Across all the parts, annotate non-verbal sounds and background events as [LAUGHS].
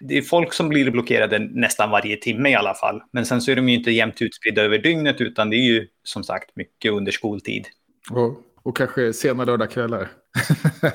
Det är folk som blir blockerade nästan varje timme i alla fall. Men sen så är de ju inte jämnt utspridda över dygnet utan det är ju som sagt mycket under skoltid. Och, och kanske sena lördagskvällar. [LAUGHS]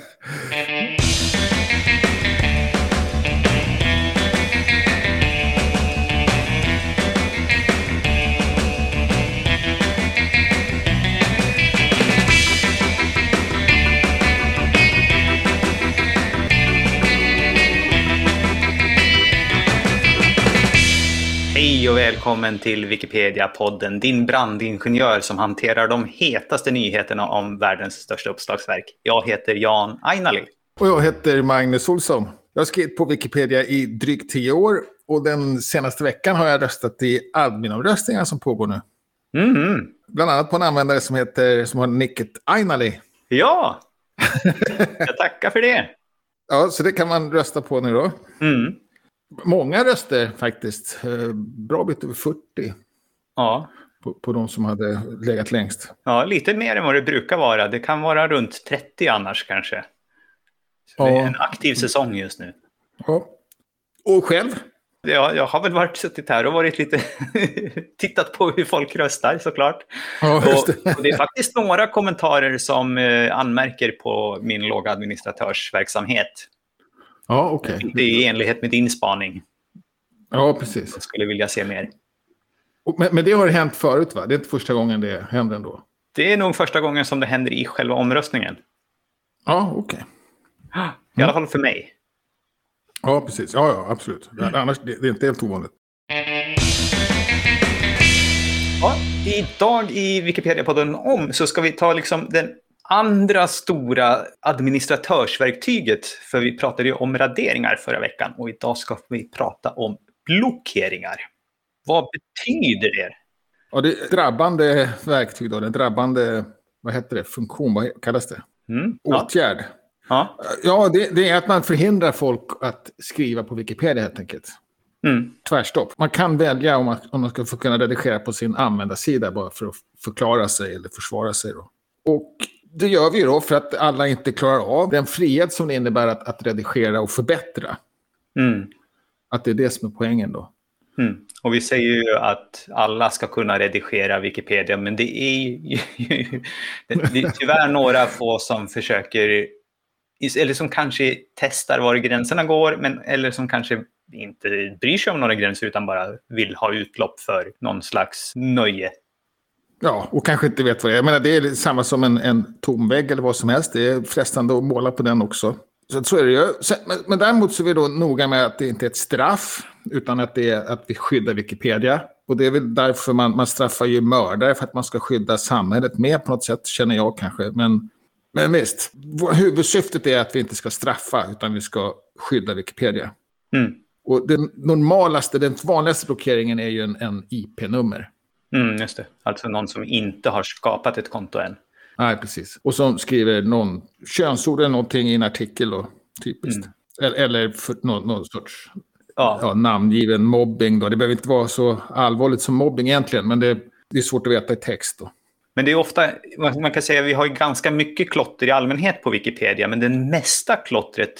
och välkommen till Wikipedia-podden, din brandingenjör som hanterar de hetaste nyheterna om världens största uppslagsverk. Jag heter Jan Ainali. Och jag heter Magnus Olsson. Jag har skrivit på Wikipedia i drygt tio år och den senaste veckan har jag röstat i adminomröstningar som pågår nu. Mm. Bland annat på en användare som, heter, som har nicket Ainali. Ja, [LAUGHS] jag tackar för det. Ja, så det kan man rösta på nu då. Mm. Många röster faktiskt. Eh, Bra bit över 40 Ja. på, på de som hade legat längst. ja, lite mer än vad det brukar vara. Det kan vara runt 30 annars kanske. Så Det är Ja. en aktiv säsong just nu. Ja. Och själv? Ja, jag har väl varit suttit här och varit lite [LAUGHS] tittat på hur folk röstar såklart. Ja, just Och, det. och det är faktiskt några kommentarer som eh, anmärker på min låga administratörsverksamhet. Ja, okej. Inte i enlighet med din spaning. Ja, precis. Jag skulle vilja se mer. Men, men det har hänt förut, va? Det är inte första gången det händer ändå? Det är nog första gången som det händer i själva omröstningen. Ja, okej. I alla fall för mig. Ja, precis. Ja, ja, absolut. Annars, det, det är inte helt ovanligt. Ja, idag i Wikipedia-podden om så ska vi ta liksom den andra stora administratörsverktyget. För vi pratade ju om raderingar förra veckan och idag ska vi prata om blockeringar. Vad betyder det? Ja, det är drabbande verktyg då. Den drabbande, vad heter det, funktion, vad kallas det? Mm? Ja. Åtgärd. ja. Ja, det, det är att man förhindrar folk att skriva på Wikipedia helt enkelt. Mm. Tvärstopp. Man kan välja om man, om man ska få kunna redigera på sin användarsida bara för att förklara sig eller försvara sig. Då. Och det gör vi ju då för att alla inte klarar av den frihet som det innebär att, att redigera och förbättra. Mm. Att det är det som är poängen då. Mm. Och vi säger ju att alla ska kunna redigera Wikipedia, men det är ju [LAUGHS] det är tyvärr några få som försöker, eller som kanske testar var gränserna går, men, eller som kanske inte bryr sig om några gränser utan bara vill ha utlopp för någon slags nöje. Ja, och kanske inte vet vad det är. Jag menar, det är samma som en, en tom vägg eller vad som helst. Det är frestande att måla på den också. Så, så är det ju. Sen, men, men däremot så är vi då noga med att det inte är ett straff, utan att det är att vi skyddar Wikipedia. Och det är väl därför man, man straffar ju mördare, för att man ska skydda samhället med på något sätt, känner jag kanske. Men, men visst, huvudsyftet är att vi inte ska straffa, utan vi ska skydda Wikipedia. Mm. Och den normalaste, den vanligaste blockeringen är ju en, en IP-nummer. Mm, just det. Alltså någon som inte har skapat ett konto än. Nej, precis. Och som skriver någon könsord eller någonting i en artikel då, typiskt. Eller, eller för någon, någon sorts Ja. ja, namngiven mobbing då. Det behöver inte vara så allvarligt som mobbing egentligen, men det, det är svårt att veta i text då. Men det är ofta, man kan säga att vi har ganska mycket klotter i allmänhet på Wikipedia, men det mesta klottret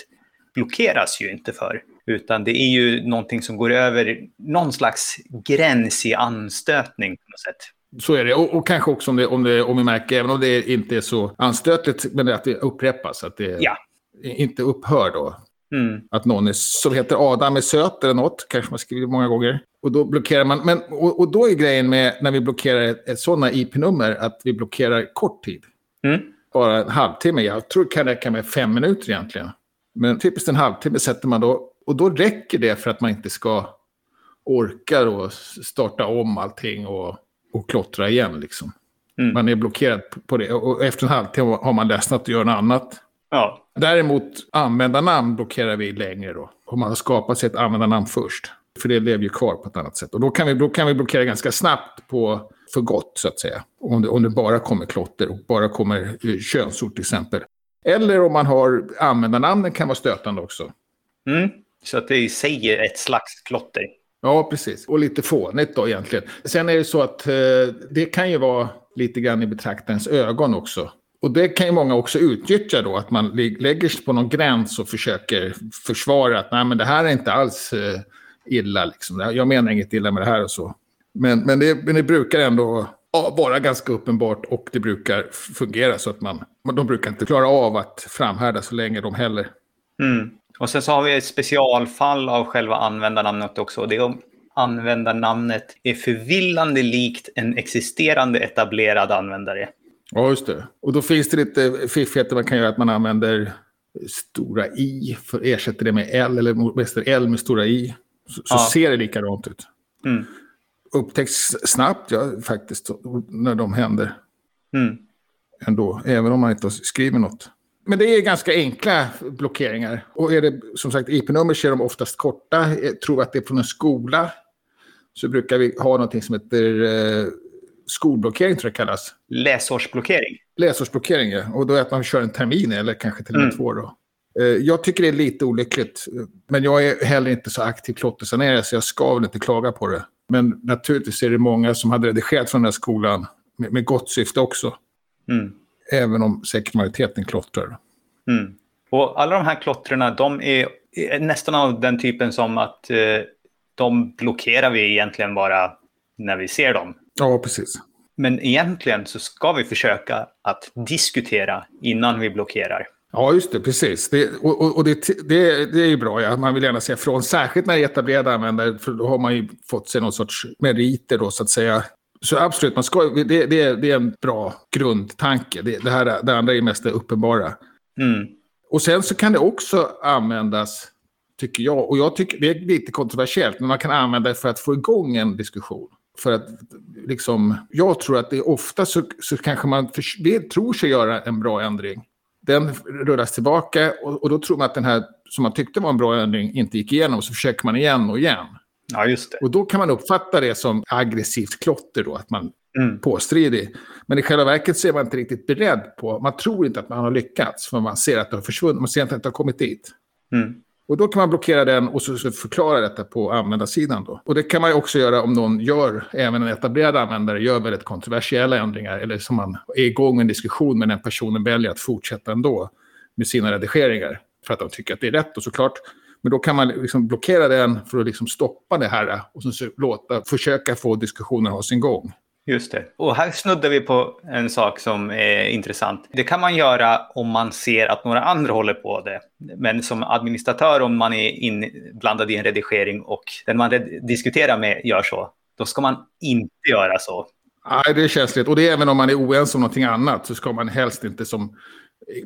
blockeras ju inte för. Utan det är ju någonting som går över någon slags gräns i anstötning på något sätt. Så är det. Och, och kanske också om, det, om, det, om vi märker, även om det inte är så anstötligt, men att det upprepas. Att det Ja. inte upphör då. Mm. Att någon är, som heter Adam är söt eller något, kanske man skriver många gånger. Och då blockerar man. Men, och, och då är grejen med när vi blockerar ett, ett sådana IP-nummer att vi blockerar kort tid. Mm. Bara en halvtimme. Jag tror det kan räcka med fem minuter egentligen. Men typiskt en halvtimme sätter man då. Och då räcker det för att man inte ska orka då starta om allting och, och klottra igen. Liksom. Mm. Man är blockerad på det. Och efter en halvtimme har man ledsnat och gör något annat. Ja. Däremot användarnamn blockerar vi längre då. Om man har skapat sig ett användarnamn först. För det lever ju kvar på ett annat sätt. Och då kan vi, då kan vi blockera ganska snabbt på för gott så att säga. Om det, om det bara kommer klotter och bara kommer eh, könsord till exempel. Eller om man har användarnamnen kan vara stötande också. Mm. Så att det i sig är ett slags klotter. Ja, precis. Och lite fånigt då egentligen. Sen är det så att eh, det kan ju vara lite grann i betraktarens ögon också. Och det kan ju många också utnyttja då, att man lägger sig på någon gräns och försöker försvara att nej men det här är inte alls uh, illa. Liksom. Jag menar inget illa med det här och så. Men, men, det, men det brukar ändå vara ganska uppenbart och det brukar fungera så att man, de brukar inte klara av att framhärda så länge de heller. Mm. Och sen så har vi ett specialfall av själva användarnamnet också. Det är om användarnamnet är förvillande likt en existerande etablerad användare. Ja, just det. Och då finns det lite fiffigheter man kan göra att man använder stora i, för ersätter det med L eller Mr L med stora i. Så, ja. så ser det likadant ut. Mm. Upptäcks snabbt, ja, faktiskt, när de händer. Mm. Ändå, även om man inte skriver något. Men det är ganska enkla blockeringar. Och är det som sagt IP-nummer så är de oftast korta. Jag tror att det är från en skola. Så brukar vi ha någonting som heter eh, skolblockering tror jag det kallas. Läsårsblockering? Läsårsblockering, ja. Och då är att man kör en termin eller kanske till och med mm. två. Då. Eh, jag tycker det är lite olyckligt. Men jag är heller inte så aktiv klottersanerare så jag ska väl inte klaga på det. Men naturligtvis är det många som hade redigerat från den här skolan med, med gott syfte också. Mm. Även om säkert majoriteten klottrar. Mm. Och alla de här klottrarna, de är, är nästan av den typen som att eh, de blockerar vi egentligen bara när vi ser dem. Ja, precis. Men egentligen så ska vi försöka att diskutera innan vi blockerar. Ja, just det, precis. Det, och, och det, det, det, är ju bra, ja. man vill gärna säga från. Särskilt när det är etablerade användare, för då har man ju fått sig någon sorts meriter då, så att säga. Så absolut, man ska, det, det, det är en bra grundtanke. Det, det, här, det andra är mest det uppenbara. Mm. Och sen så kan det också användas, tycker jag, och jag tycker det är lite kontroversiellt, men man kan använda det för att få igång en diskussion. För att liksom, jag tror att det är ofta så, så kanske man för, tror sig göra en bra ändring. Den rullas tillbaka och, och, då tror man att den här som man tyckte var en bra ändring inte gick igenom. Så försöker man igen och igen. Ja, just det. Och då kan man uppfatta det som aggressivt klotter då, att man mm. påstridig. Men i själva verket så är man inte riktigt beredd på, man tror inte att man har lyckats, för man ser att det har försvunnit, man ser att det inte har kommit dit. Mm. Och då kan man blockera den och så, förklara detta på användarsidan. Då. Och det kan man ju också göra om någon gör, även en etablerad användare, gör väldigt kontroversiella ändringar. Eller som man är igång en diskussion med den personen väljer att fortsätta ändå med sina redigeringar. För att de tycker att det är rätt och såklart. Men då kan man liksom blockera den för att liksom stoppa det här och så låta, försöka få diskussionen ha sin gång. Just det. Och här snuddar vi på en sak som är intressant. Det kan man göra om man ser att några andra håller på det. Men som administratör, om man är inblandad i en redigering och den man diskuterar med gör så, då ska man inte göra så. Nej, det är känsligt. Och det är även om man är oense om någonting annat så ska man helst inte som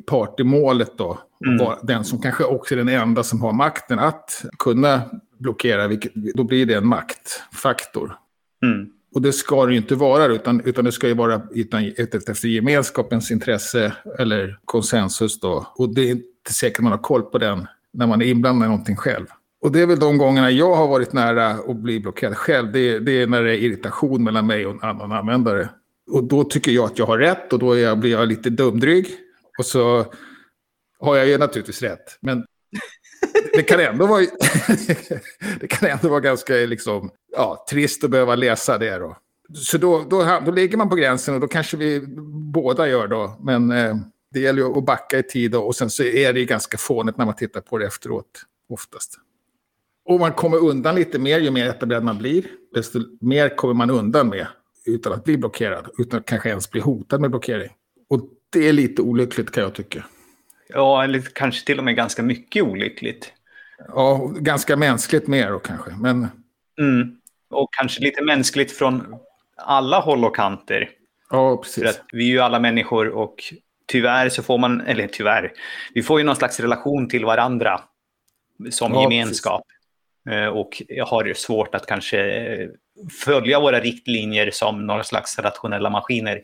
part i målet då, mm. vara den som kanske också är den enda som har makten att kunna blockera, vilket, då blir det en maktfaktor. Mm. Och det ska det ju inte vara, utan, utan det ska ju vara utan, efter gemenskapens intresse eller konsensus. Då. Och det är inte säkert man har koll på den när man är inblandad i någonting själv. Och det är väl de gångerna jag har varit nära att bli blockerad själv. Det är, det är när det är irritation mellan mig och en annan användare. Och då tycker jag att jag har rätt och då jag, blir jag lite dumdryg. Och så har jag ju naturligtvis rätt. Men det kan ändå vara, [LAUGHS] det kan ändå vara ganska liksom, ja, trist att behöva läsa det. Då. Så då, då, då ligger man på gränsen och då kanske vi båda gör då. Men eh, det gäller ju att backa i tid då, och sen så är det ganska fånigt när man tittar på det efteråt oftast. Och man kommer undan lite mer ju mer etablerad man blir. Desto mer kommer man undan med utan att bli blockerad. Utan att kanske ens bli hotad med blockering. Det är lite olyckligt kan jag tycka. Ja, eller kanske till och med ganska mycket olyckligt. Ja, ganska mänskligt mer då kanske. Men... Mm. Och kanske lite mänskligt från alla håll och kanter. Ja, precis. För att vi är ju alla människor och tyvärr så får man, eller tyvärr, vi får ju någon slags relation till varandra som ja, gemenskap. Precis. Eh, och har svårt att kanske följa våra riktlinjer som några slags rationella maskiner.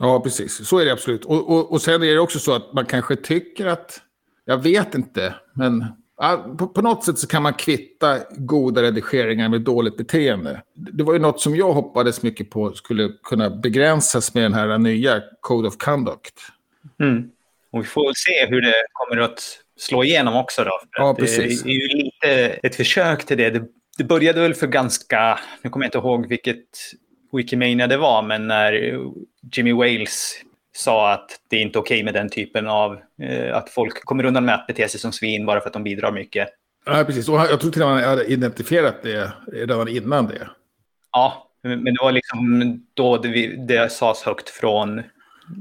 Ja, precis. Så är det absolut. Och, och, och sen är det också så att man kanske tycker att, jag vet inte, men på, på, något sätt så kan man kvitta goda redigeringar med dåligt beteende. Det var ju något som jag hoppades mycket på skulle kunna begränsas med den här nya Code of Conduct. Mm. Och vi får väl se hur det kommer att slå igenom också då. ja, precis. Det är ju lite ett försök till det. det. det. började väl för ganska, nu kommer jag inte ihåg vilket Wikimania det var, men när Jimmy Wales sa att det är inte okej okay med den typen av, eh, att folk kommer undan med att bete sig som svin bara för att de bidrar mycket. Ja, precis. Och jag tror till och med man hade identifierat det redan innan det. Ja, men det var liksom då det, det sades högt från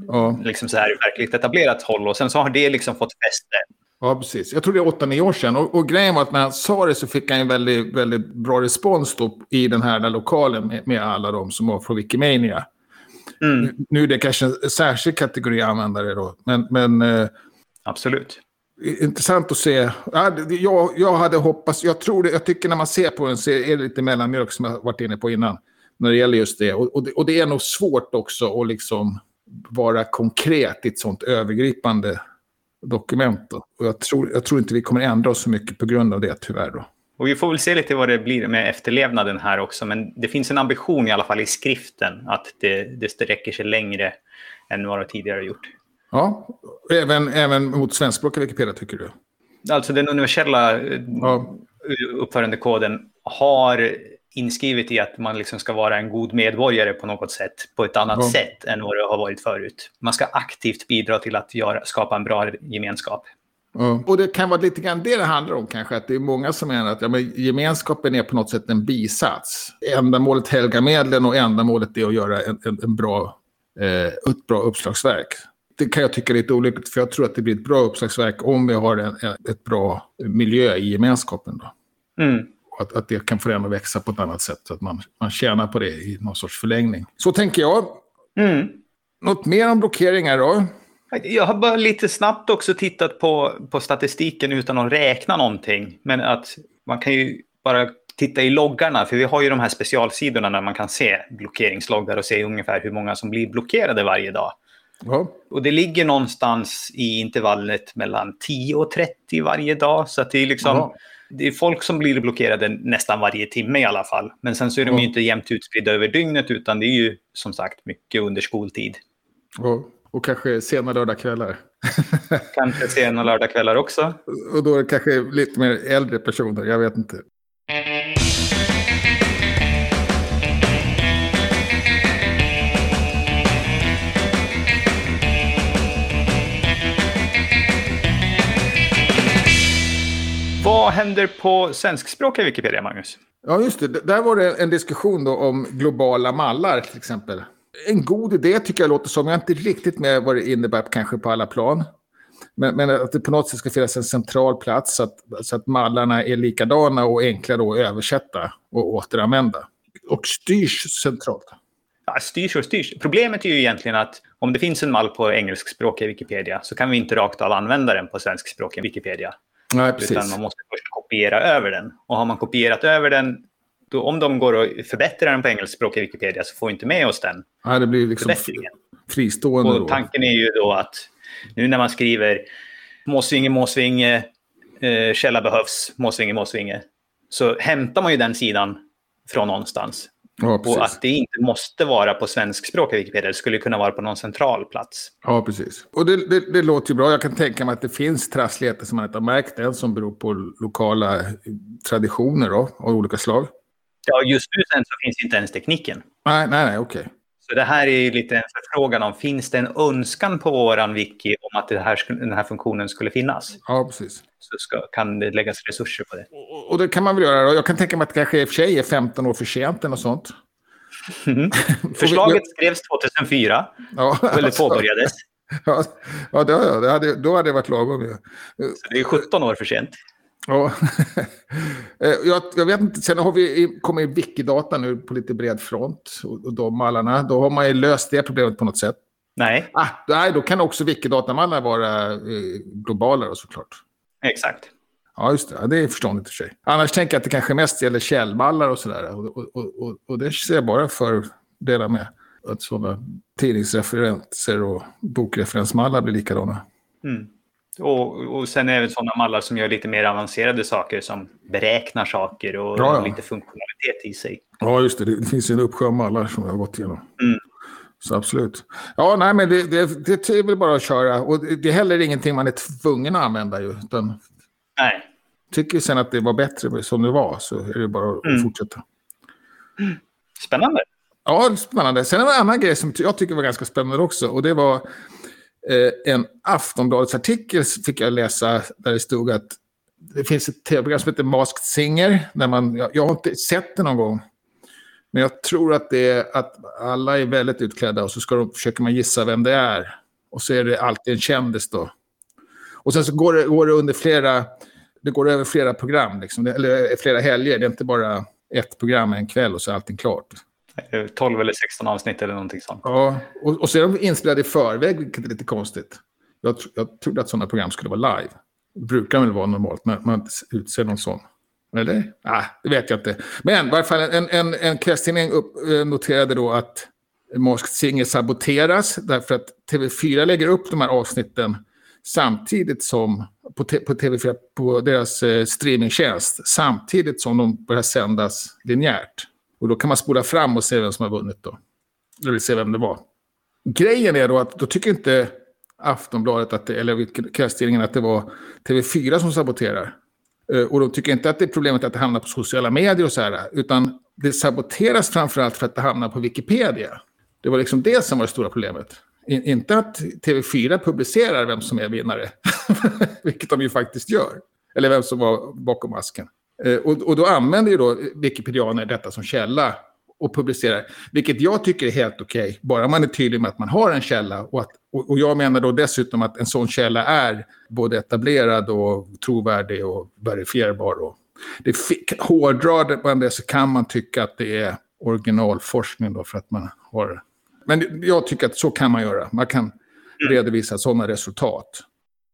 ja. liksom så här verkligt etablerat håll. Och sen så har det liksom fått fäste. Ja, precis. Jag tror det är åtta, nio år sedan. Och, och, grejen var att när han sa det så fick han en väldigt, väldigt bra respons då i den här där lokalen med, med alla de som var från Wikimania. Mm. Nu är det kanske en särskild kategori användare då. Men, men eh, Absolut. Intressant att se. Jag, jag hade hoppats, jag tror det, jag tycker när man ser på den så är det lite mellanmjölk som jag varit inne på innan. När det gäller just det. Och, och, det, och det är nog svårt också att liksom vara konkret i ett sånt övergripande dokument. Då. Och jag tror, jag tror inte vi kommer ändra oss så mycket på grund av det tyvärr. Då. Och vi får väl se lite vad det blir med efterlevnaden här också. Men det finns en ambition i alla fall i skriften att det, det sträcker sig längre än vad det tidigare gjort. Ja, även, även mot svenskspråkiga Wikipedia tycker du? Alltså den universella ja. uppförandekoden har inskrivet i att man liksom ska vara en god medborgare på något sätt, på ett annat ja. sätt än vad det har varit förut. Man ska aktivt bidra till att göra, skapa en bra gemenskap. Ja. Och det kan vara lite grann det det handlar om kanske, att det är många som menar att ja, men gemenskapen är på något sätt en bisats. Ändamålet helgar medlen och ändamålet är att göra en, en, en bra, eh, ett bra uppslagsverk. Det kan jag tycka är lite olyckligt, för jag tror att det blir ett bra uppslagsverk om vi har en, ett bra miljö i gemenskapen. Då. Mm att, att det kan få den att växa på ett annat sätt. Så att man, man tjänar på det i någon sorts förlängning. Så tänker jag. Mm. Något mer om blockeringar då? Jag har bara lite snabbt också tittat på, på statistiken utan att räkna någonting. Men att man kan ju bara titta i loggarna, för vi har ju de här specialsidorna där man kan se blockeringsloggar och se ungefär hur många som blir blockerade varje dag. Ja. Och det ligger någonstans i intervallet mellan 10 och 30 varje dag. Så att det är liksom... Ja det är folk som blir blockerade nästan varje timme i alla fall. Men sen så är de ju inte jämnt utspridda över dygnet utan det är ju som sagt mycket under skoltid. Och, och kanske sena lördagskvällar. kanske sena lördagskvällar också. Och då är det kanske lite mer äldre personer, jag vet inte. Vad händer på svenskspråkiga Wikipedia, Magnus? Ja, just det. Där var det en diskussion om globala mallar till exempel. En god idé tycker jag låter som. Jag är inte riktigt med vad det innebär kanske på alla plan. Men, men, att det på något sätt ska finnas en central plats så att, så att mallarna är likadana och enkla att översätta och återanvända. Och styrs centralt. Ja, styrs och styrs. Problemet är ju egentligen att om det finns en mall på engelskspråkiga Wikipedia så kan vi inte rakt av använda den på svenskspråkiga Wikipedia. Nej, precis. Utan man måste först kopiera över den. Och har man kopierat över den, då, om de går och förbättrar den på engelskspråkiga Wikipedia så får vi inte med oss den Nej, det blir liksom fristående. Och tanken är ju då att nu när man skriver Måsvinge, Måsvinge, eh, källa behövs, Måsvinge, Måsvinge, så hämtar man ju den sidan från någonstans. Ja, och att det inte måste vara på svenskspråkiga Wikipedia. Det skulle kunna vara på någon central plats. Ja, precis. Och det, det, det, låter ju bra. Jag kan tänka mig att det finns trassligheter som man inte har märkt än som beror på lokala traditioner då, av olika slag. Ja, just nu sen så finns inte ens tekniken. Nej, nej, nej, okej. Okay. Så det här är lite en förfrågan om, finns det en önskan på våran wiki om att det här, den här funktionen skulle finnas? Ja, precis. Så ska, kan det läggas resurser på det. Och, och det kan man väl göra. Jag kan tänka mig att det kanske i och för sig är 15 år för sent eller något sånt. Mm. [LAUGHS] Förslaget skrevs 2004, ja, eller alltså, påbörjades. Ja, ja, det hade, då hade det varit lagom. Så det är 17 år för sent. Ja. [LAUGHS] Eh, jag, jag, vet inte, sen har vi kommit Wikidata nu på lite bred front. Och, och de mallarna, då har man ju löst det problemet på något sätt. Nej. Ah, nej, då kan också Wikidatamallar vara eh, globalare såklart. Exakt. Ja, just det. Ja, det är förståndigt i sig. Annars tänker jag att det kanske mest gäller källmallar och sådär. Och, och, och, och det ser jag bara för delar med. Att sådana tidningsreferenser och bokreferensmallar blir likadana. Mm. Och, och sen är det sådana mallar som gör lite mer avancerade saker som beräknar saker och ja, ja. lite funktionalitet i sig. Ja, just det. Det finns en uppsjö mallar som jag har gått igenom. Mm. Så absolut. Ja, nej, men det, det, det är väl bara att köra. Och det är heller ingenting man är tvungen att använda ju. Utan nej. Tycker sen att det var bättre som det var så är det bara att mm. fortsätta. Spännande. Ja, spännande. Sen en annan grej som jag tycker var ganska spännande också. Och det var Eh, en Aftonbladets artikel fick jag läsa där det stod att det finns ett tv-program som heter Masked Singer. Där man, jag, jag har inte sett det någon gång. Men jag tror att det är att alla är väldigt utklädda och så ska de, försöker man gissa vem det är. Och så är det alltid en kändis då. Och sen så går det, går det under flera, det går över flera program, liksom, eller eh, flera helger. Det är inte bara ett program en kväll och så är allting klart. 12 eller 16 avsnitt eller någonting sånt. Ja, och, och så är de inspelade i förväg, vilket är lite konstigt. Jag, jag trodde att sådana program skulle vara live. Det brukar väl vara normalt, men man utser någon sån. Eller? Ah, det vet jag inte. Men i varje fall en, en, en kvällstidning eh, noterade då att Masked Singer saboteras därför att TV4 lägger upp de här avsnitten samtidigt som på, på TV4, på deras eh, streamingtjänst, samtidigt som de börjar sändas linjärt. Och då kan man spola fram och se vem som har vunnit då. Eller vill se vem det var. Grejen är då att då tycker inte Aftonbladet, att det, eller kvällstidningen, att det var TV4 som saboterar. Eh, och de tycker inte att det är problemet att det hamnar på sociala medier och så här, utan det saboteras framförallt för att det hamnar på Wikipedia. Det var liksom det som var det stora problemet. In, inte att TV4 publicerar vem som är vinnare, [LAUGHS] vilket de ju faktiskt gör. Eller vem som var bakom masken. Eh, och, och då använder ju då Wikipedianer detta som källa och publicerar. Vilket jag tycker är helt okej, okay, bara man är tydlig med att man har en källa. Och, att, och, jag menar då dessutom att en sån källa är både etablerad och trovärdig och verifierbar. Och det hårdrar man det så kan man tycka att det är originalforskning då för att man har... Men jag tycker att så kan man göra. Man kan mm. redovisa sådana resultat.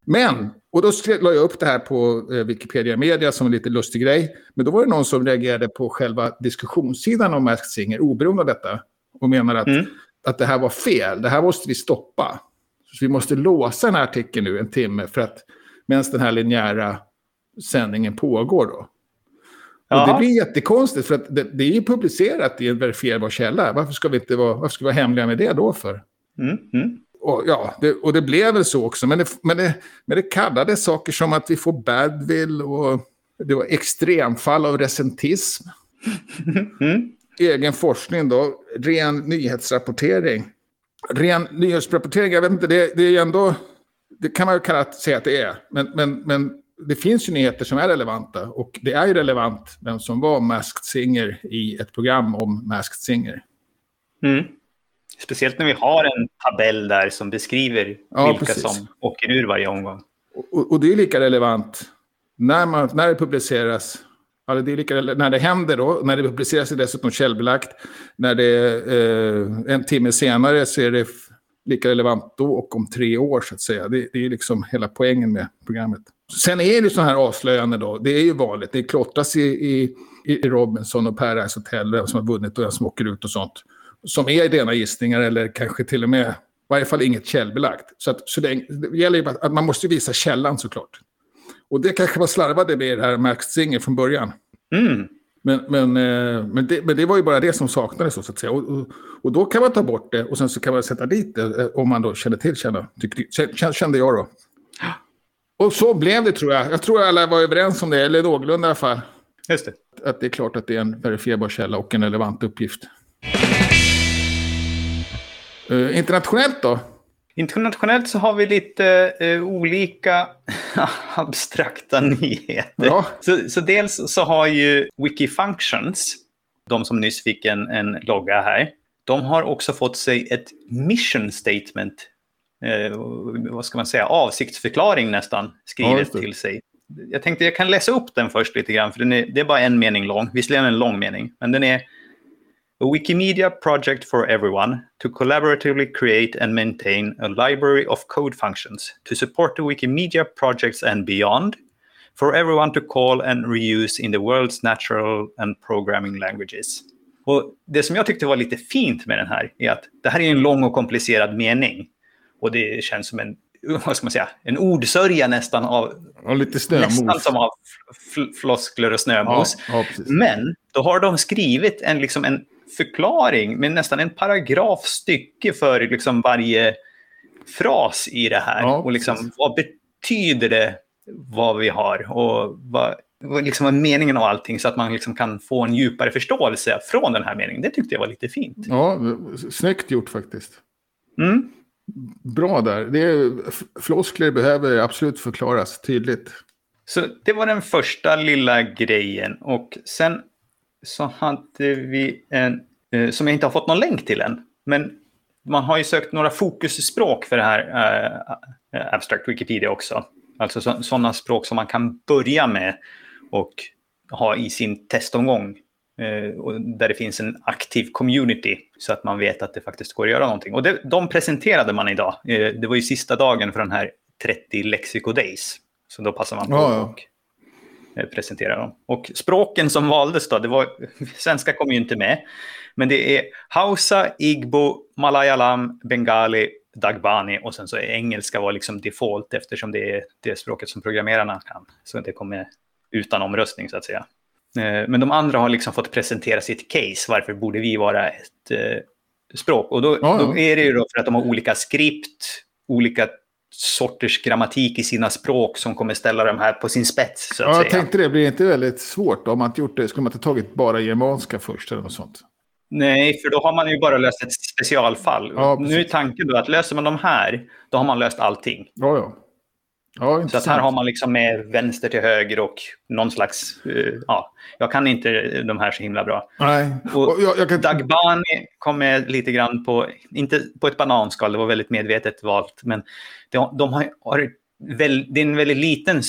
Men, och då la jag upp det här på eh, Wikipedia Media som en lite lustig grej. Men då var det någon som reagerade på själva diskussionssidan om Masked Singer, oberoende av detta. Och menar att, mm. att det här var fel, det här måste vi stoppa. Så vi måste låsa den här artikeln nu en timme för att medan den här linjära sändningen pågår då. Ja. Och det blir jättekonstigt för att det, det är ju publicerat i en verifierbar källa. Varför ska vi inte vara, varför ska vi vara hemliga med det då för? Mm. Mm och, ja, det, och det blev väl så också. Men det, men, det, men det kallades saker som att vi får badwill och det var extremfall av recentism. Mm. [LAUGHS] Egen forskning då, ren nyhetsrapportering. Ren nyhetsrapportering, jag vet inte, det, det är ändå... Det kan man ju kalla, säga att det är. Men, men, men det finns ju nyheter som är relevanta. Och det är ju relevant vem som var Masked Singer i ett program om Masked Singer. Mm. Speciellt när vi har en tabell där som beskriver ja, vilka precis. som åker ur varje omgång. Och, och, det är lika relevant när, man, när det publiceras. Alltså det är lika, när det händer då, när det publiceras är det dessutom källbelagt. När det eh, en timme senare så är det lika relevant då och om tre år så att säga. Det, det är liksom hela poängen med programmet. Sen är det sådana här avslöjanden då. Det är ju vanligt. Det klottras i, i, i Robinson och Paradise Hotel, vem som har vunnit och vem som åker ut och sånt som är rena gissningar eller kanske till och med, i varje fall inget källbelagt. Så, att, så det, det gäller ju att man måste visa källan såklart. Och det kanske var slarvade med det här Max Singer från början. Mm. Men, men, eh, men, det, men det var ju bara det som saknades så att säga. Och, och, och, då kan man ta bort det och sen så kan man sätta dit det eh, om man då känner till tyckte, kände jag då. Och så blev det tror jag. Jag tror alla var överens om det, eller någorlunda i alla fall. Just det. Att det är klart att det är en verifierbar källa och en relevant uppgift. Uh, internationellt då? Internationellt så har vi lite uh, olika [LAUGHS] abstrakta nyheter. Ja. Så, så, dels så har ju Wikifunctions, de som nyss fick en, en logga här, de har också fått sig ett mission statement, uh, vad ska man säga, avsiktsförklaring nästan, skrivet ja, till sig. Jag tänkte jag kan läsa upp den först lite grann, för den är, det är bara en mening lång, visserligen en lång mening, men den är a Wikimedia project for everyone to collaboratively create and maintain a library of code functions to support the Wikimedia projects and beyond for everyone to call and reuse in the world's natural and programming languages. Och det som jag tyckte var lite fint med den här är att det här är en lång och komplicerad mening. Och det känns som en, vad ska man säga, en ordsörja nästan av... Ja, lite snömos. Nästan som av floskler och snömos. Ja, ja, Men då har de skrivit en, liksom en förklaring med nästan en paragrafstycke för liksom varje fras i det här. Ja, och liksom, vad betyder det vad vi har och vad, vad liksom är meningen av allting så att man liksom kan få en djupare förståelse från den här meningen. Det tyckte jag var lite fint. Ja, snyggt gjort faktiskt. Mm. Bra där. Det är, floskler behöver absolut förklaras tydligt. Så det var den första lilla grejen. Och sen så hade vi en, eh, som jag inte har fått någon länk till än. Men man har ju sökt några fokusspråk för det här äh, Abstract Wikipedia också. Alltså sådana språk som man kan börja med och ha i sin testomgång. Eh, där det finns en aktiv community så att man vet att det faktiskt går att göra någonting. Och det, de presenterade man idag. Eh, det var ju sista dagen för den här 30 Lexico Days. Så då passar man på Ja, ja. och eh, presentera dem. Och språken som valdes då, det var, [LAUGHS] svenska kom ju inte med. Men det är Hausa, Igbo, Malayalam, Bengali, Dagbani och sen så är engelska var liksom default eftersom det är det språket som programmerarna kan. Så det kommer utan omröstning så att säga. Eh, Men de andra har liksom fått presentera sitt case. Varför borde vi vara ett eh, språk? Och då, ja. då är det ju då för att de har olika skript, olika sorters grammatik i sina språk som kommer ställa de här på sin spets. Så att Ja, jag säga. tänkte det, blir det inte väldigt svårt om man inte gjort det? Skulle man inte tagit bara germanska först eller något sånt? Nej, för då har man ju bara löst ett specialfall. Ja, nu är tanken då att löser man de här, då har man löst allting. Ja, ja. Ja, Så att här har man liksom med vänster till höger och någon slags... eh, ja, jag kan inte de här så himla bra. Nej, Och och jag, jag kan... Dagbani kom med lite grann på, inte på ett bananskal, det var väldigt medvetet valt, men de, de har, har väl, det är en väldigt liten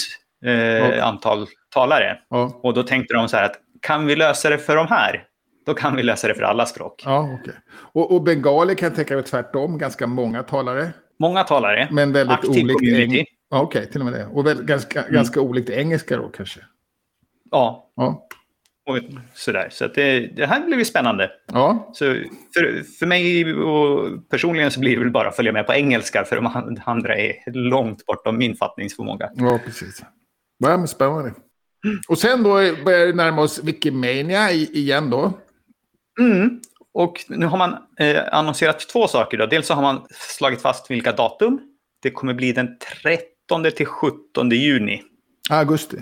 eh, Ja. antal talare. Ja, Och då tänkte de så här att kan vi lösa det för de här, då kan vi lösa det för alla språk. ja okej. Och, och bengali kan jag tänka mig tvärtom, ganska många talare. Många talare, Men väldigt aktiv olikt... community. Ja, okej, till och med det. Och väl, ganska, Mm. ganska olikt engelska då kanske. Ja, Ja, och sådär. Så det, det här blir ju spännande. ja. Så för, för mig och personligen så blir det väl bara att följa med på engelska för de andra är långt bortom min fattningsförmåga. ja precis. Ja, men spännande. Och sen då börjar det närma oss Wikimania igen då. Mm. Och nu har man eh, annonserat två saker. Då. Dels så har man slagit fast vilka datum. Det kommer bli den 13 till 17 juni. Augusti.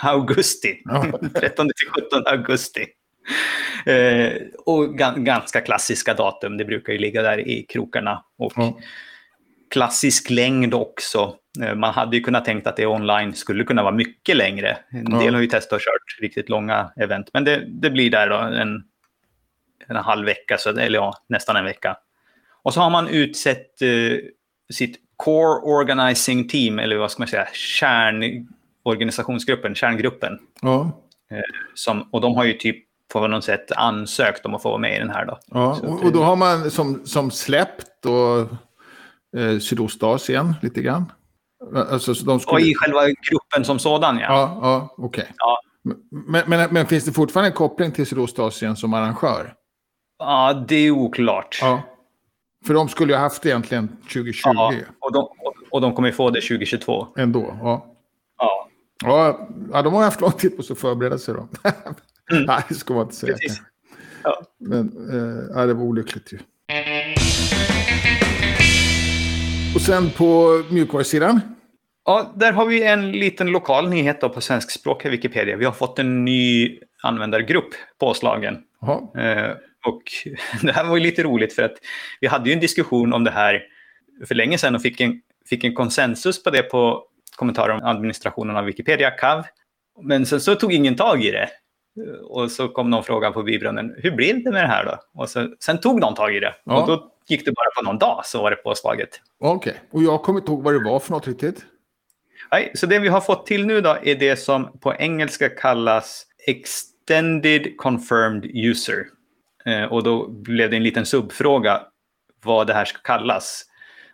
Augusti. Ja. 13 till 17 augusti. Eh, och ga- ganska klassiska datum. Det brukar ju ligga där i krokarna. Och Ja. klassisk längd också. Eh, Man hade ju kunnat tänkt att det online skulle kunna vara mycket längre. En Ja. del har ju testat och kört riktigt långa event. Men det, det blir där då en, en halv vecka, så, eller ja, nästan en vecka. Och så har man utsett eh, sitt Core Organizing Team, eller vad ska man säga, kärnorganisationsgruppen, kärngruppen. Ja. Som, och de har ju typ på något sätt ansökt om att få vara med i den här. Då. Ja, och, och då har man som, som släppt och, eh, Sydostasien lite grann. Alltså, så de skulle... Och i själva gruppen som sådan, ja. Ja, ja okej. Ja. Men, men, men finns det fortfarande en koppling till Sydostasien som arrangör? Ja, det är oklart. Ja. För de skulle ju ha haft egentligen 2020 Ja, och, de, och, de kommer få det 2022. ändå. Ja. Ja, Ja, ja, de har haft lång tid på sig att förbereda sig då. [LAUGHS] Nej, det ska man inte säga. Mm. precis. Ja. Men eh, det var olyckligt ju. Och sen på mjukvarusidan. Ja, där har vi en liten lokal nyhet då på svenskspråkiga Wikipedia. Vi har fått en ny användargrupp påslagen. Jaha. Eh, och [LAUGHS] det här var ju lite roligt för att vi hade ju en diskussion om det här för länge sedan och fick en, fick en konsensus på det på kommentarer om administrationen av Wikipedia, CAV. Men sen så tog ingen tag i det. Och så kom någon fråga på bibrunnen, hur blir det med det här då? Och så, sen tog någon tag i det. Ja. Och då gick det bara på någon dag så var det påslaget. Okej. Och jag kommer inte ihåg vad det var för något riktigt. Nej, så det vi har fått till nu då är det som på engelska kallas Extended Confirmed User. Eh, och då blev det en liten subfråga vad det här ska kallas.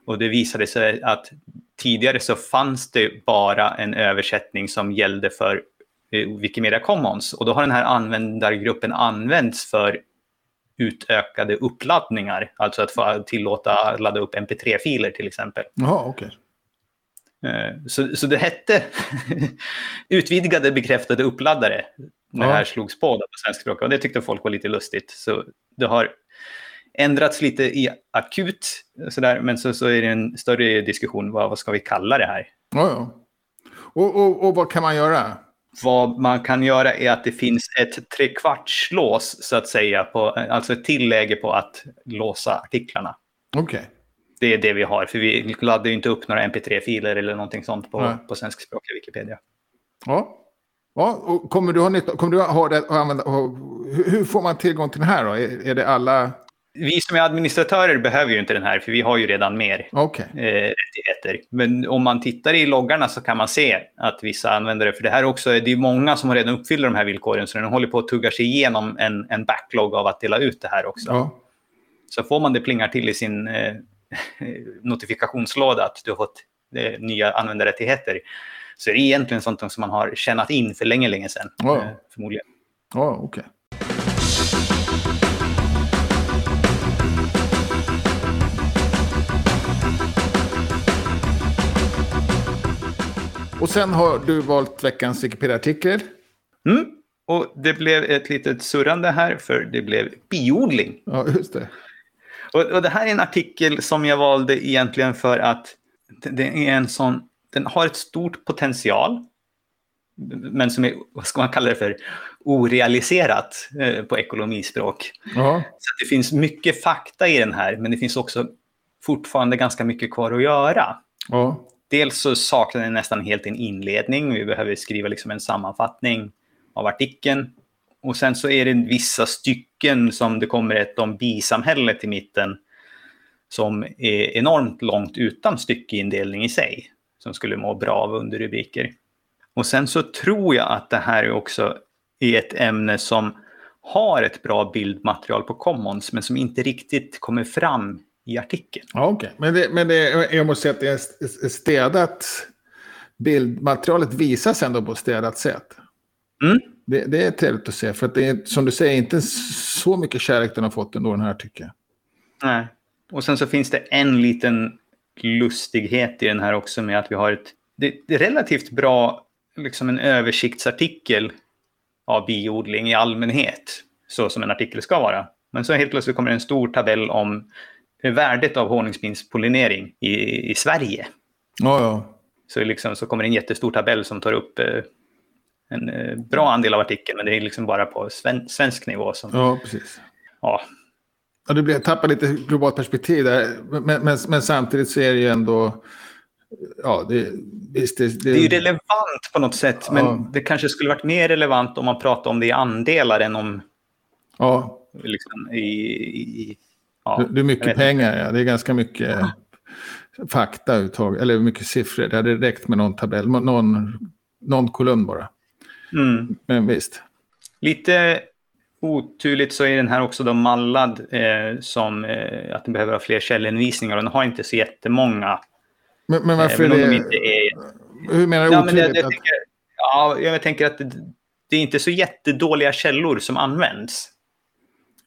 Och det visade sig att tidigare så fanns det bara en översättning som gällde för eh, Wikimedia Commons. Och då har den här användargruppen använts för utökade uppladdningar. Alltså att få tillåta ladda upp mp3-filer till exempel. Jaha, okej. Eh, Så, så det hette [LAUGHS] utvidgade bekräftade uppladdare det här slogs på på svensk språk. Och det tyckte folk var lite lustigt. Så det har ändrats lite i akut, sådär, men så, så är det en större diskussion. Vad, vad ska vi kalla det här? Ja. Och, och, och vad kan man göra? vad man kan göra är att det finns ett trekvartslås så att säga, på, alltså ett tilläge på att låsa artiklarna. Okej. Okay. Det är det vi har, för vi laddar ju inte upp några mp3-filer eller någonting sånt på, på svenskspråkiga Wikipedia. Ja. Ja, och kommer du ha nytta, kommer du ha det, använda, hur får man tillgång till den här då? Är, är det alla vi som är administratörer behöver ju inte den här, för vi har ju redan mer okay. eh, rättigheter. Men om man tittar i loggarna så kan man se att vissa användare, för det här också, det är många som har redan uppfyllt de här villkoren, så den håller på att tugga sig igenom en, en backlog av att dela ut det här också. Ja. Så får man det plingar till i sin eh, [LAUGHS] notifikationslåda att du har fått eh, nya användarrättigheter, så är det egentligen sånt som man har tjänat in för länge, länge sedan. Eh, förmodligen. Ja, okej. Okay. Och sen har du valt veckans Wikipedia-artikel. Mm. Och det blev ett litet surrande här, för det blev biodling. Ja, just det. Och, och, det här är en artikel som jag valde egentligen för att det är en sån, den har ett stort potential, men som är, vad ska man kalla det för, orealiserat eh, på ekonomispråk. Ja. Så det finns mycket fakta i den här, men det finns också fortfarande ganska mycket kvar att göra. Ja dels så saknar den nästan helt en inledning. Vi behöver skriva liksom en sammanfattning av artikeln. Och sen så är det vissa stycken som det kommer ett om bisamhället i mitten som är enormt långt utan styckeindelning i sig. Som skulle må bra av underrubriker. Och sen så tror jag att det här är också är ett ämne som har ett bra bildmaterial på Commons men som inte riktigt kommer fram i artikeln. Ja, okay. Men, det, men det, jag måste säga att det är städat. Bildmaterialet visas ändå på städat sätt. Mm. Det, det, är trevligt att se. För att det är, som du säger, inte så mycket kärlek den har fått ändå den här jag. Nej. Och sen så finns det en liten lustighet i den här också med att vi har ett det, det relativt bra, liksom en översiktsartikel av biodling i allmänhet. Så som en artikel ska vara. Men så helt plötsligt kommer en stor tabell om värdet av honungsbinspollinering i, i Sverige. Ja, ja. Så, liksom, så kommer en jättestor tabell som tar upp eh, en eh, bra andel av artikeln, men det är liksom bara på sven, svensk nivå. Som, ja, precis. Ja. Ja du blir, tappar lite globalt perspektiv där, men, men, men, samtidigt så är det ju ändå... Ja, det, visst, det, det... det är ju relevant på något sätt, ja. men det kanske skulle varit mer relevant om man pratade om det i andelar än om... Ja. Liksom, i, i Ja, det är mycket pengar, ja. Det är ganska mycket ja. fakta uttag, eller mycket siffror. Det hade räckt med någon tabell, någon, någon kolumn bara. Mm. Men visst. Lite oturligt så är den här också då mallad eh, som eh, att den behöver ha fler källhänvisningar och den har inte så jättemånga. Men, men varför eh, är det... Är... Hur menar du ja, otydligt? Jag, jag, att... tänker, ja, jag tänker att det, det, är inte så jättedåliga källor som används.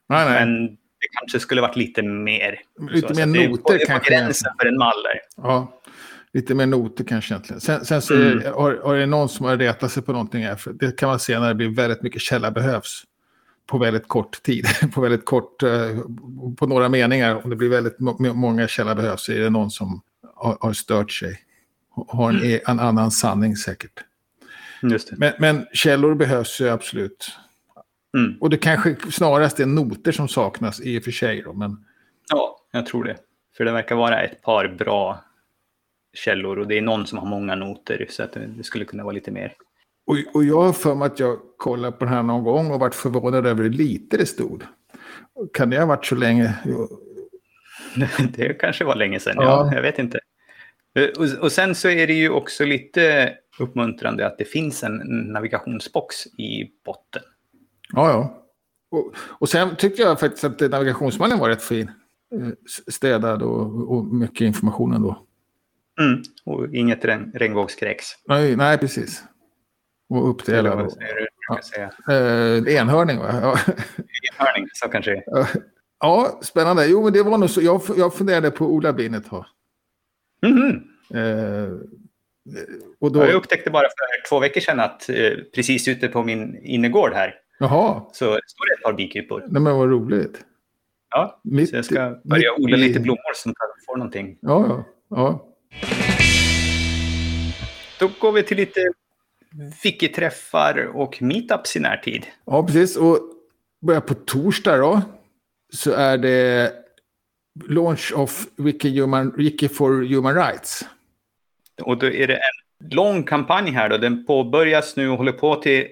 Nej, nej. Men det kanske skulle varit lite mer. Lite så, mer så noter det är kanske. på gränsen för en maller. Ja, lite mer noter kanske egentligen. Sen, sen så mm. är, har, har det någon som har retat sig på någonting här. För det kan man se när det blir väldigt mycket källa behövs. På väldigt kort tid. [LAUGHS] på väldigt kort, eh, på några meningar. Om det blir väldigt många källa behövs är det någon som har, har stört sig. Har en, mm. en annan sanning säkert. Men, men källor behövs ju absolut. Mm. Och det kanske snarast är noter som saknas i och för sig. Då, men... Ja, jag tror det. För det verkar vara ett par bra källor och det är någon som har många noter så att det skulle kunna vara lite mer. Och, och jag har för mig att jag kollade på den här någon gång och varit förvånad över hur lite det stod. Kan det ha varit så länge? [LAUGHS] det kanske var länge sedan, ja. ja jag vet inte. Och, och, sen så är det ju också lite uppmuntrande att det finns en navigationsbox i botten. Ja, ja. Och, och sen tyckte jag faktiskt att navigationsmannen var rätt fin. Eh, städad och, och mycket information ändå. Mm, och inget regn, regnbågskräks. Nej, nej, precis. Och uppdelad. Vad du? Säga. Eh, enhörning, va? Ja. Enhörning, så kanske det Ja, spännande. Jo, men det var nog så. Jag, jag funderade på Ola Bin ett tag. Mm -hmm. eh, och då... Jag upptäckte bara för två veckor sedan att eh, precis ute på min innergård här Jaha. Så står det ett par bikupor. Nej, men vad roligt. Ja, mitt, så jag ska börja odla lite blommor som får någonting. Ja, ja. ja. Då går vi till lite wiki-träffar och meetups i närtid. Ja, precis. Och börjar på torsdag då. Så är det launch of Wiki, Human, Wiki for Human Rights. Och då är det en lång kampanj här då. Den påbörjas nu och håller på till,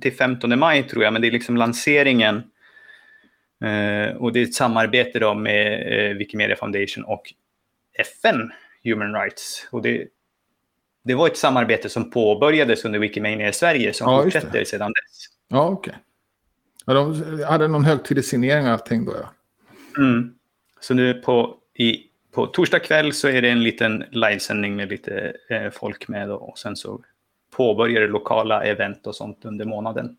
till 15 maj tror jag. Men det är liksom lanseringen. Eh, och det är ett samarbete då med eh, Wikimedia Foundation och FN Human Rights. Och det, det var ett samarbete som påbörjades under Wikimania i Sverige som ja, fortsätter sedan dess. Ja, okej. Okay. Ja, de hade någon högtidlig signering och allting då, ja. Mm. Så nu på, i, på torsdag kväll så är det en liten livesändning med lite eh, folk med då, och sen så påbörjar det lokala event och sånt under månaden.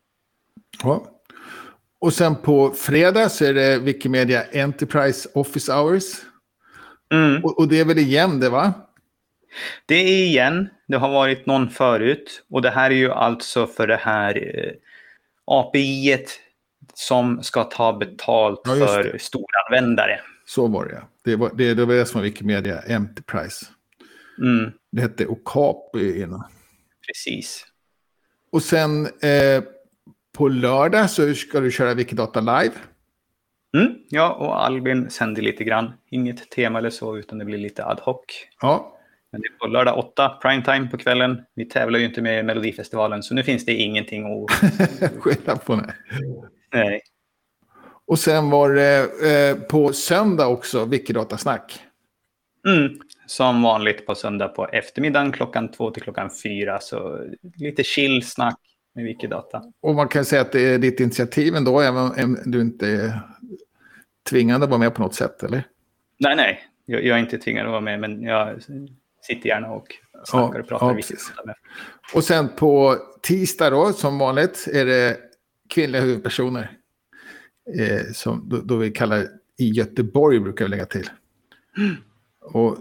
Ja. Och sen på fredag så är det Wikimedia Enterprise Office Hours. Mm. Och, och, det är väl igen det va? Det är igen. Det har varit någon förut. Och det här är ju alltså för det här eh, API som ska ta betalt ja, för storanvändare. Så var det. Det var det, det, var det som var Wikimedia Enterprise. Mm. Det hette Okapi innan. Precis. Och sen eh, på lördag så ska du köra Wikidata live. Mm, ja, och Albin sänder lite grann. Inget tema eller så, utan det blir lite ad hoc. Ja. Men det är på lördag 8, primetime på kvällen. Vi tävlar ju inte med i Melodifestivalen, så nu finns det ingenting att... [LAUGHS] Skylla på nej. Nej. Och sen var det eh, på söndag också Wikidata-snack. Mm, som vanligt på söndag på eftermiddagen klockan två till klockan fyra. Så lite chill-snack med Wikidata. Och man kan säga att det är ditt initiativ ändå, även om du inte är tvingad att vara med på något sätt, eller? Nej, nej. Jag, jag är inte tvingad att vara med, men jag sitter gärna och snackar ja, och pratar ja, med. Och sen på tisdag då, som vanligt, är det kvinnliga huvudpersoner. Eh, som då, då, vi kallar i Göteborg, brukar vi lägga till. Mm. Och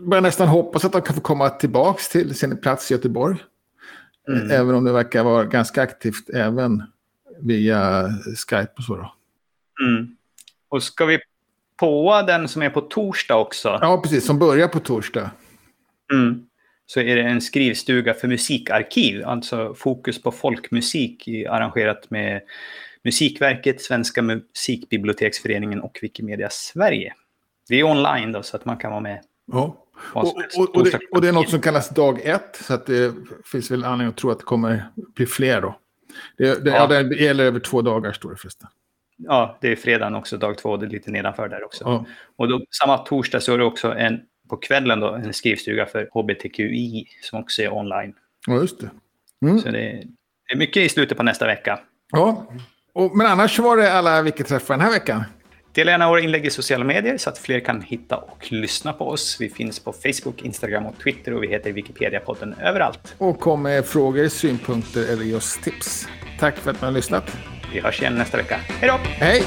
börjar nästan hoppas att de kan få komma tillbaka till sin plats i Göteborg. Mm. Även om det verkar vara ganska aktivt även via Skype och så. Då. Mm. Och ska vi på den som är på torsdag också? Ja, precis. Som börjar på torsdag. Mm. Så är det en skrivstuga för musikarkiv. Alltså fokus på folkmusik arrangerat med Musikverket, Svenska musikbiblioteksföreningen och Wikimedia Sverige. Det är online då, så att man kan vara med. Ja. Och, och, och, det, och, det, är något som kallas dag ett, så att det finns väl anledning att tro att det kommer bli fler då. Det, det, ja. ja, det gäller över två dagar, står det förresten. Ja, det är fredagen också, dag två, det är lite nedanför där också. Ja. Och då, samma torsdag så är det också en, på kvällen då, en skrivstuga för HBTQI som också är online. Ja, just det. Mm. Så det är, mycket i slutet på nästa vecka. Ja, och, men annars var det alla Wiki-träffar den här veckan. Dela gärna våra inlägg i sociala medier så att fler kan hitta och lyssna på oss. Vi finns på Facebook, Instagram och Twitter och vi heter Wikipedia-podden överallt. Och kom med frågor, synpunkter eller just tips. Tack för att ni har lyssnat. Vi hörs igen nästa vecka. Hej då! Hej!